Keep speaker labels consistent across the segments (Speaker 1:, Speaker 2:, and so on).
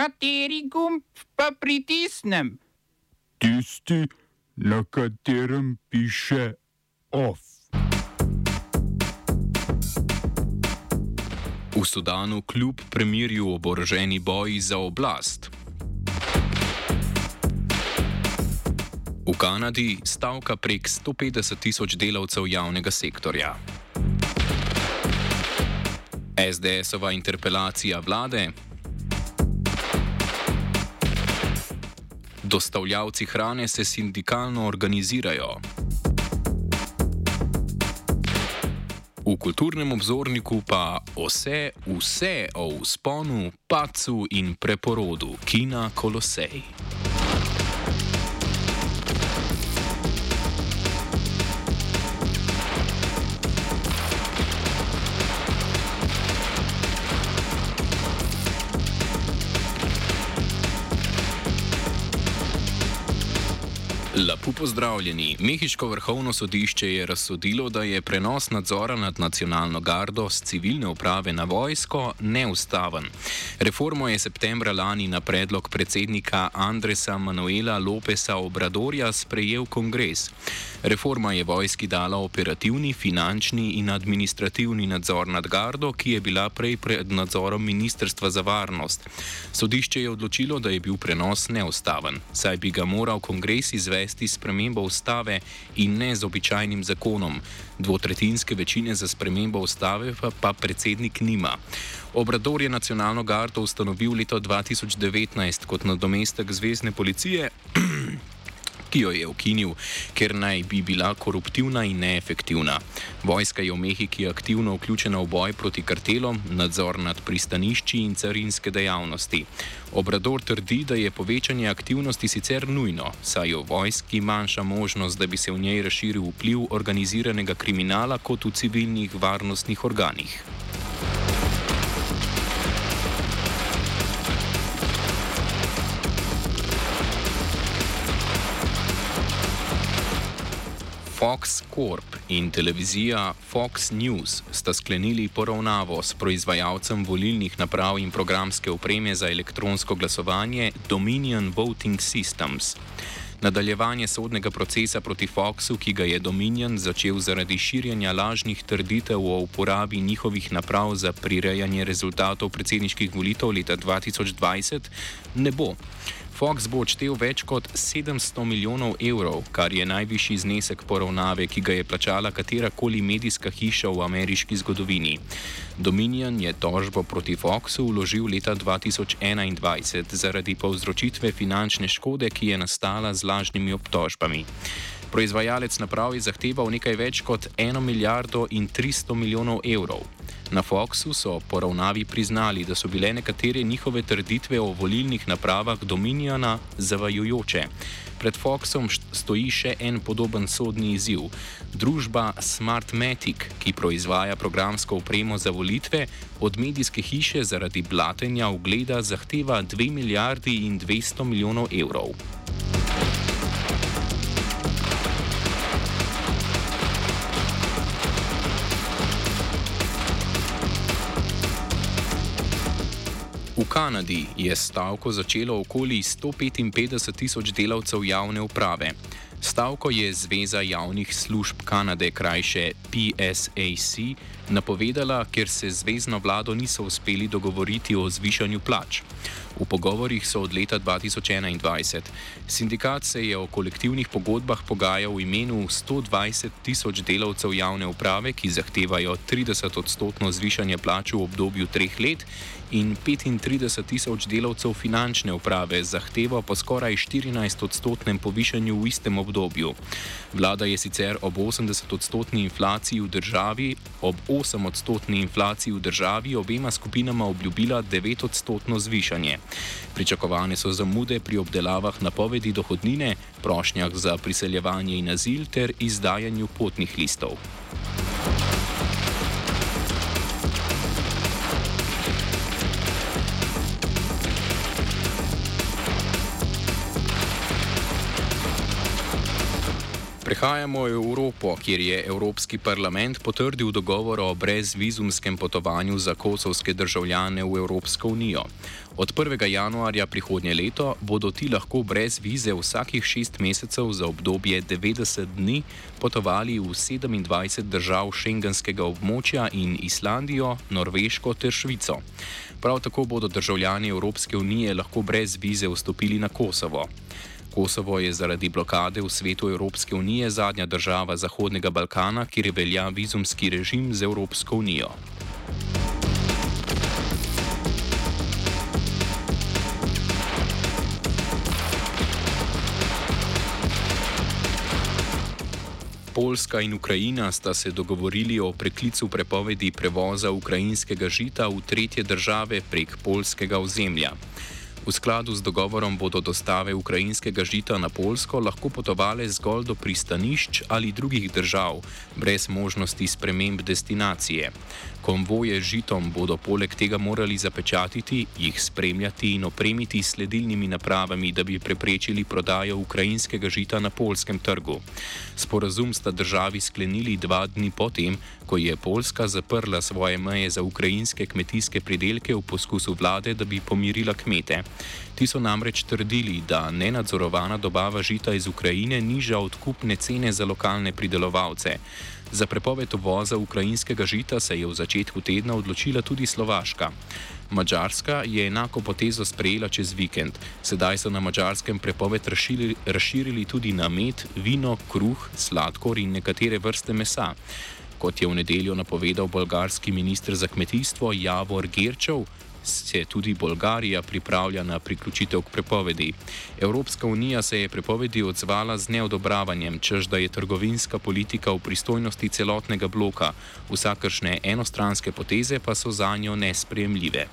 Speaker 1: Kateri gumb pa pritisnem?
Speaker 2: Tisti, na katerem piše OF.
Speaker 3: V Sudanu kljub premirju oboroženi boji za oblast. V Kanadi stavka prek 150 tisoč delavcev javnega sektorja. SDS-ova interpelacija vlade. Dostavljavci hrane se sindikalno organizirajo. V kulturnem obzorniku pa vse, vse o usponu, pacu in preporodu Kina Kolosej. Pozdravljeni. Mehiško vrhovno sodišče je razsodilo, da je prenos nadzora nad nacionalno gardo z civilne uprave na vojsko neustaven. Reformo je septembra lani na predlog predsednika Andresa Manuela Lopesa Obradorja sprejel kongres. Reforma je vojski dala operativni, finančni in administrativni nadzor nad gardo, ki je bila prej pred nadzorom Ministrstva za varnost. Sodišče je odločilo, da je bil prenos neustaven, saj bi ga moral kongres izvesti s premembo ustave in ne z običajnim zakonom. Dvotretinske večine za spremembo ustave pa, pa predsednik nima. Obrador je nacionalno gardo ustanovil leta 2019 kot nadomestek zvezdne policije. Ki jo je ukinil, ker naj bi bila koruptivna in neefektivna. Vojska je v Mehiki aktivno vključena v boj proti kartelom, nadzor nad pristanišči in carinske dejavnosti. Obrador trdi, da je povečanje aktivnosti sicer nujno, saj je v vojski manjša možnost, da bi se v njej razširil vpliv organiziranega kriminala kot v civilnih varnostnih organih. Fox Corp in televizija Fox News sta sklenili poravnavo s proizvajalcem volilnih naprav in programske opreme za elektronsko glasovanje Dominion Voting Systems. Nadaljevanje sodnega procesa proti Foxu, ki ga je Dominion začel zaradi širjenja lažnih trditev o uporabi njihovih naprav za prirejanje rezultatov predsedniških volitev leta 2020, ne bo. Fox bo odštel več kot 700 milijonov evrov, kar je najvišji znesek poravnave, ki ga je plačala katerakoli medijska hiša v ameriški zgodovini. Dominion je tožbo proti Foxu vložil leta 2021 zaradi povzročitve finančne škode, ki je nastala z lažnimi obtožbami. Proizvajalec naprav je zahteval nekaj več kot 1 milijardo in 300 milijonov evrov. Na Foxu so poravnavi priznali, da so bile nekatere njihove trditve o volilnih napravah Dominiona zavajujoče. Pred Foxom stoji še en podoben sodni izziv. Družba Smartmatic, ki proizvaja programsko opremo za volitve, od medijske hiše zaradi blatenja ugleda zahteva 2 milijardi in 200 milijonov evrov. Kanadi je stavko začelo okoli 155 tisoč delavcev javne uprave. Stavko je Zveza javnih služb Kanade, krajše PSAC, napovedala, ker se zvezdno vlado niso uspeli dogovoriti o zvišanju plač. V pogovorih so od leta 2021. Sindikat se je o kolektivnih pogodbah pogajal v imenu 120 tisoč delavcev javne uprave, ki zahtevajo 30 odstotno zvišanje plač v obdobju treh let, in 35 tisoč delavcev finančne uprave zahteva po skoraj 14 odstotnem povišanju v istem obdobju. Vlada je sicer ob 80 odstotni inflaciji v državi, ob 8 odstotni inflaciji v državi obema skupinama obljubila 9 odstotno zvišanje. Pričakovane so zamude pri obdelavah napovedi dohodnine, prošnjah za priseljevanje in azil ter izdajanju potnih listov. Prehajamo v Evropo, kjer je Evropski parlament potrdil dogovor o brezvizumskem potovanju za kosovske državljane v Evropsko unijo. Od 1. januarja prihodnje leto bodo ti lahko brez vize vsakih šest mesecev za obdobje 90 dni potovali v 27 držav šengenskega območja in Islandijo, Norveško ter Švico. Prav tako bodo državljani Evropske unije lahko brez vize vstopili na Kosovo. Kosovo je zaradi blokade v svetu Evropske unije zadnja država Zahodnega Balkana, kjer velja vizumski režim z Evropsko unijo. Poljska in Ukrajina sta se dogovorili o preklicu prepovedi prevoza ukrajinskega žita v tretje države prek polskega ozemlja. V skladu z dogovorom bodo dostave ukrajinskega žita na Polsko lahko potovale zgolj do pristanišč ali drugih držav, brez možnosti sprememb destinacije. Konvoje z žitom bodo poleg tega morali zapečatiti, jih spremljati in opremiti s sledilnimi napravami, da bi preprečili prodajo ukrajinskega žita na polskem trgu. Sporazum sta državi sklenili dva dni potem, ko je Poljska zaprla svoje meje za ukrajinske kmetijske pridelke v poskusu vlade, da bi pomirila kmete. Ti so namreč trdili, da nenadzorovana dobava žita iz Ukrajine niža odkupne cene za lokalne pridelovalce. Za prepoved uvoza ukrajinskega žita se je v začetku tedna odločila tudi Slovaška. Mačarska je enako potezo sprejela čez vikend. Sedaj so na mačarskem prepoved razširili, razširili tudi na med, vino, kruh, sladkor in nekatere vrste mesa. Kot je v nedeljo napovedal bolgarski ministr za kmetijstvo Javor Gerčev, se tudi Bolgarija pripravlja na priključitev k prepovedi. Evropska unija se je prepovedi odzvala z neodobravanjem, čež da je trgovinska politika v pristojnosti celotnega bloka, vsakršne enostranske poteze pa so za njo nesprejemljive.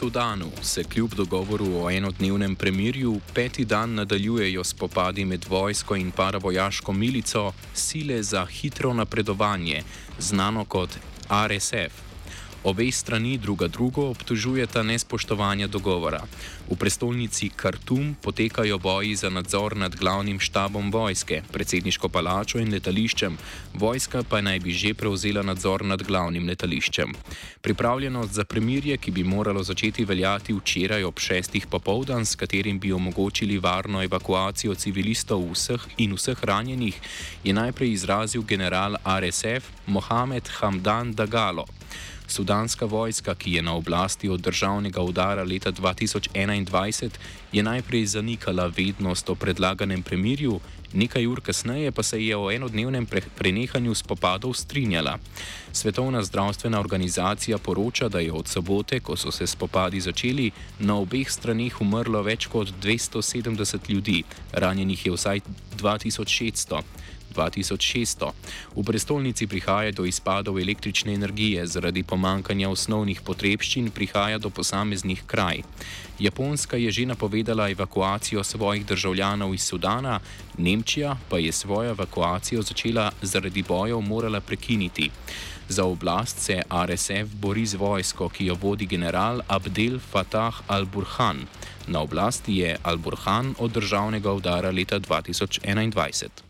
Speaker 3: Sudanu se kljub dogovoru o enodnevnem premirju peti dan nadaljujejo spopadi med vojsko in paravojaško milico sile za hitro napredovanje, znano kot RSF. Obe strani druga drugo obtožujeta nespoštovanja dogovora. V prestolnici Khartoum potekajo boji za nadzor nad glavnim štabom vojske, predsedniško palačo in letališčem, vojska pa naj bi že prevzela nadzor nad glavnim letališčem. Pripravljenost za premirje, ki bi moralo začeti veljati včeraj ob šestih popovdan, s katerim bi omogočili varno evakuacijo civilistov vseh in vseh ranjenih, je najprej izrazil general RSF Mohamed Hamdan Dagalo. Sudanska vojska, ki je na oblasti od državnega udara leta 2021, je najprej zanikala vednost o predlaganem premirju, nekaj ur kasneje pa se je o enodnevnem pre prenehanju spopadov strinjala. Svetovna zdravstvena organizacija poroča, da je od sobote, ko so se spopadi začeli, na obeh stranih umrlo več kot 270 ljudi, ranjenih je vsaj 2600. 2600. V prestolnici prihaja do izpadov električne energije, zaradi pomankanja osnovnih potrebščin prihaja do posameznih kraj. Japonska je že napovedala evakuacijo svojih državljanov iz Sudana, Nemčija pa je svojo evakuacijo začela zaradi bojev morala prekiniti. Za oblast se RSF bori z vojsko, ki jo vodi general Abdel Fattah al-Burhan. Na oblasti je al-Burhan od državnega udara leta 2021.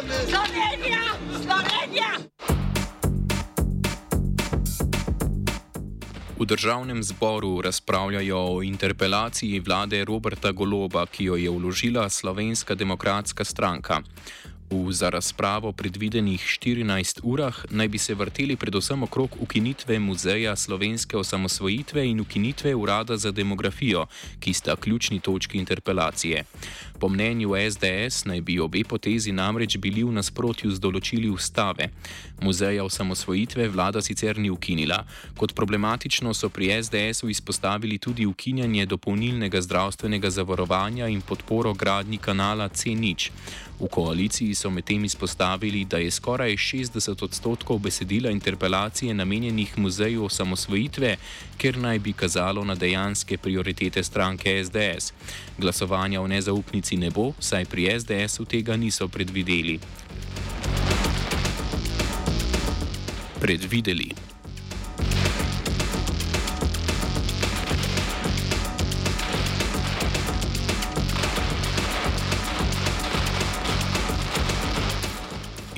Speaker 4: Slovenija, Slovenija.
Speaker 3: V državnem zboru razpravljajo o interpelaciji vlade Roberta Goloba, ki jo je vložila Slovenska demokratska stranka. V za razpravo predvidenih 14 urah naj bi se vrteli predvsem okrog ukinitve Muzeja slovenske osamosvojitve in ukinitve Urada za demografijo, ki sta ključni točki interpelacije. Po mnenju SDS naj bi obe potezi namreč bili v nasprotju z določili ustave. Muzeja osamosvojitve vlada sicer ni ukinila. Kot problematično so pri SDS-u izpostavili tudi ukinjanje dopolnilnega zdravstvenega zavarovanja in podporo gradnji kanala C0. V koaliciji so medtem izpostavili, da je skoraj 60 odstotkov besedila interpelacije namenjenih muzeju osamosvojitve, ker naj bi kazalo na dejanske prioritete stranke SDS. Glasovanja o nezaupnici ne bo, saj pri SDS-u tega niso predvideli. Predvideli.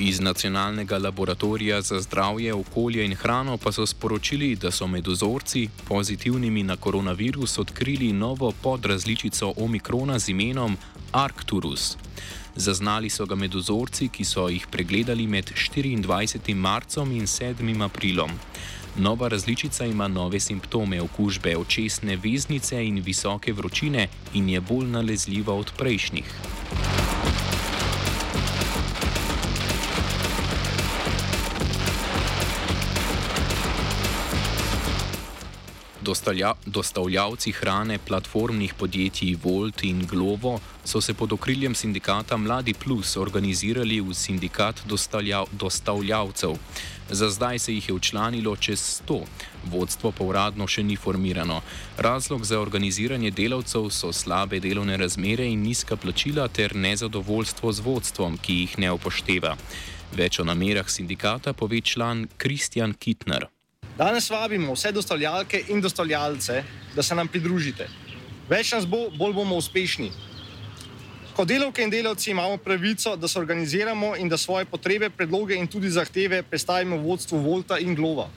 Speaker 3: Iz Nacionalnega laboratorija za zdravje, okolje in hrano pa so sporočili, da so med vzorci pozitivnimi na koronavirus odkrili novo podrazličico omikrona z imenom Arcturus. Zaznali so ga med vzorci, ki so jih pregledali med 24. marcem in 7. aprilom. Nova različica ima nove simptome okužbe očesne veznice in visoke vročine in je bolj nalezljiva od prejšnjih. Dostavlja, dostavljavci hrane platformnih podjetij Volt in Glovo so se pod okriljem sindikata Mladi Plus organizirali v sindikat dostavlja, dostavljavcev. Za zdaj se jih je učlanilo čez 100, vodstvo pa uradno še ni formirano. Razlog za organiziranje delavcev so slabe delovne razmere in nizka plačila ter nezadovoljstvo z vodstvom, ki jih ne upošteva. Več o namerah sindikata pove član Kristjan Kitner.
Speaker 5: Danes vabimo vse dostavljalke in dostavljalce, da se nam pridružite. Več nas bo, bolj bomo uspešni. Kot delavke in delavci imamo pravico, da se organiziramo in da svoje potrebe, predloge in tudi zahteve predstavimo vodstvu Volta in Glova.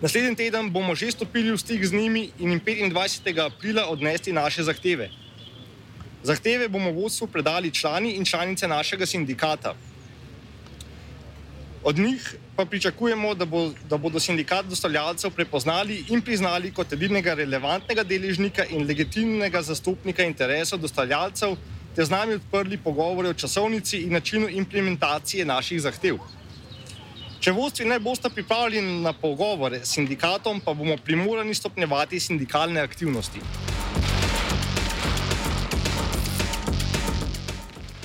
Speaker 5: Naslednji teden bomo že stopili v stik z njimi in jim 25. aprila odnesli naše zahteve. Zahteve bomo vodstvu predali člani in članice našega sindikata. Od njih pa pričakujemo, da, bo, da bodo sindikat dostavljalcev prepoznali in priznali kot edinega relevantnega deležnika in legitimnega zastopnika interesov dostavljalcev, ter z nami odprli pogovore o časovnici in načinu implementacije naših zahtev. Če vodstvi ne boste pripravljeni na pogovore s sindikatom, pa bomo primorani stopnjevati sindikalne aktivnosti.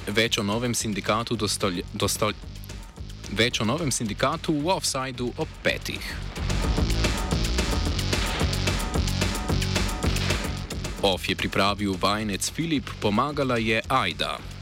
Speaker 3: Več o novem sindikatu dostavljalcev. Dostal Več o novem sindikatu v Offsideu ob petih. Off je pripravil vajenec Filip, pomagala je Aida.